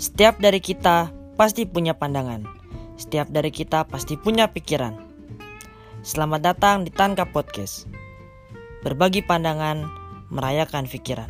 Setiap dari kita pasti punya pandangan. Setiap dari kita pasti punya pikiran. Selamat datang di Tanka Podcast. Berbagi pandangan, merayakan pikiran.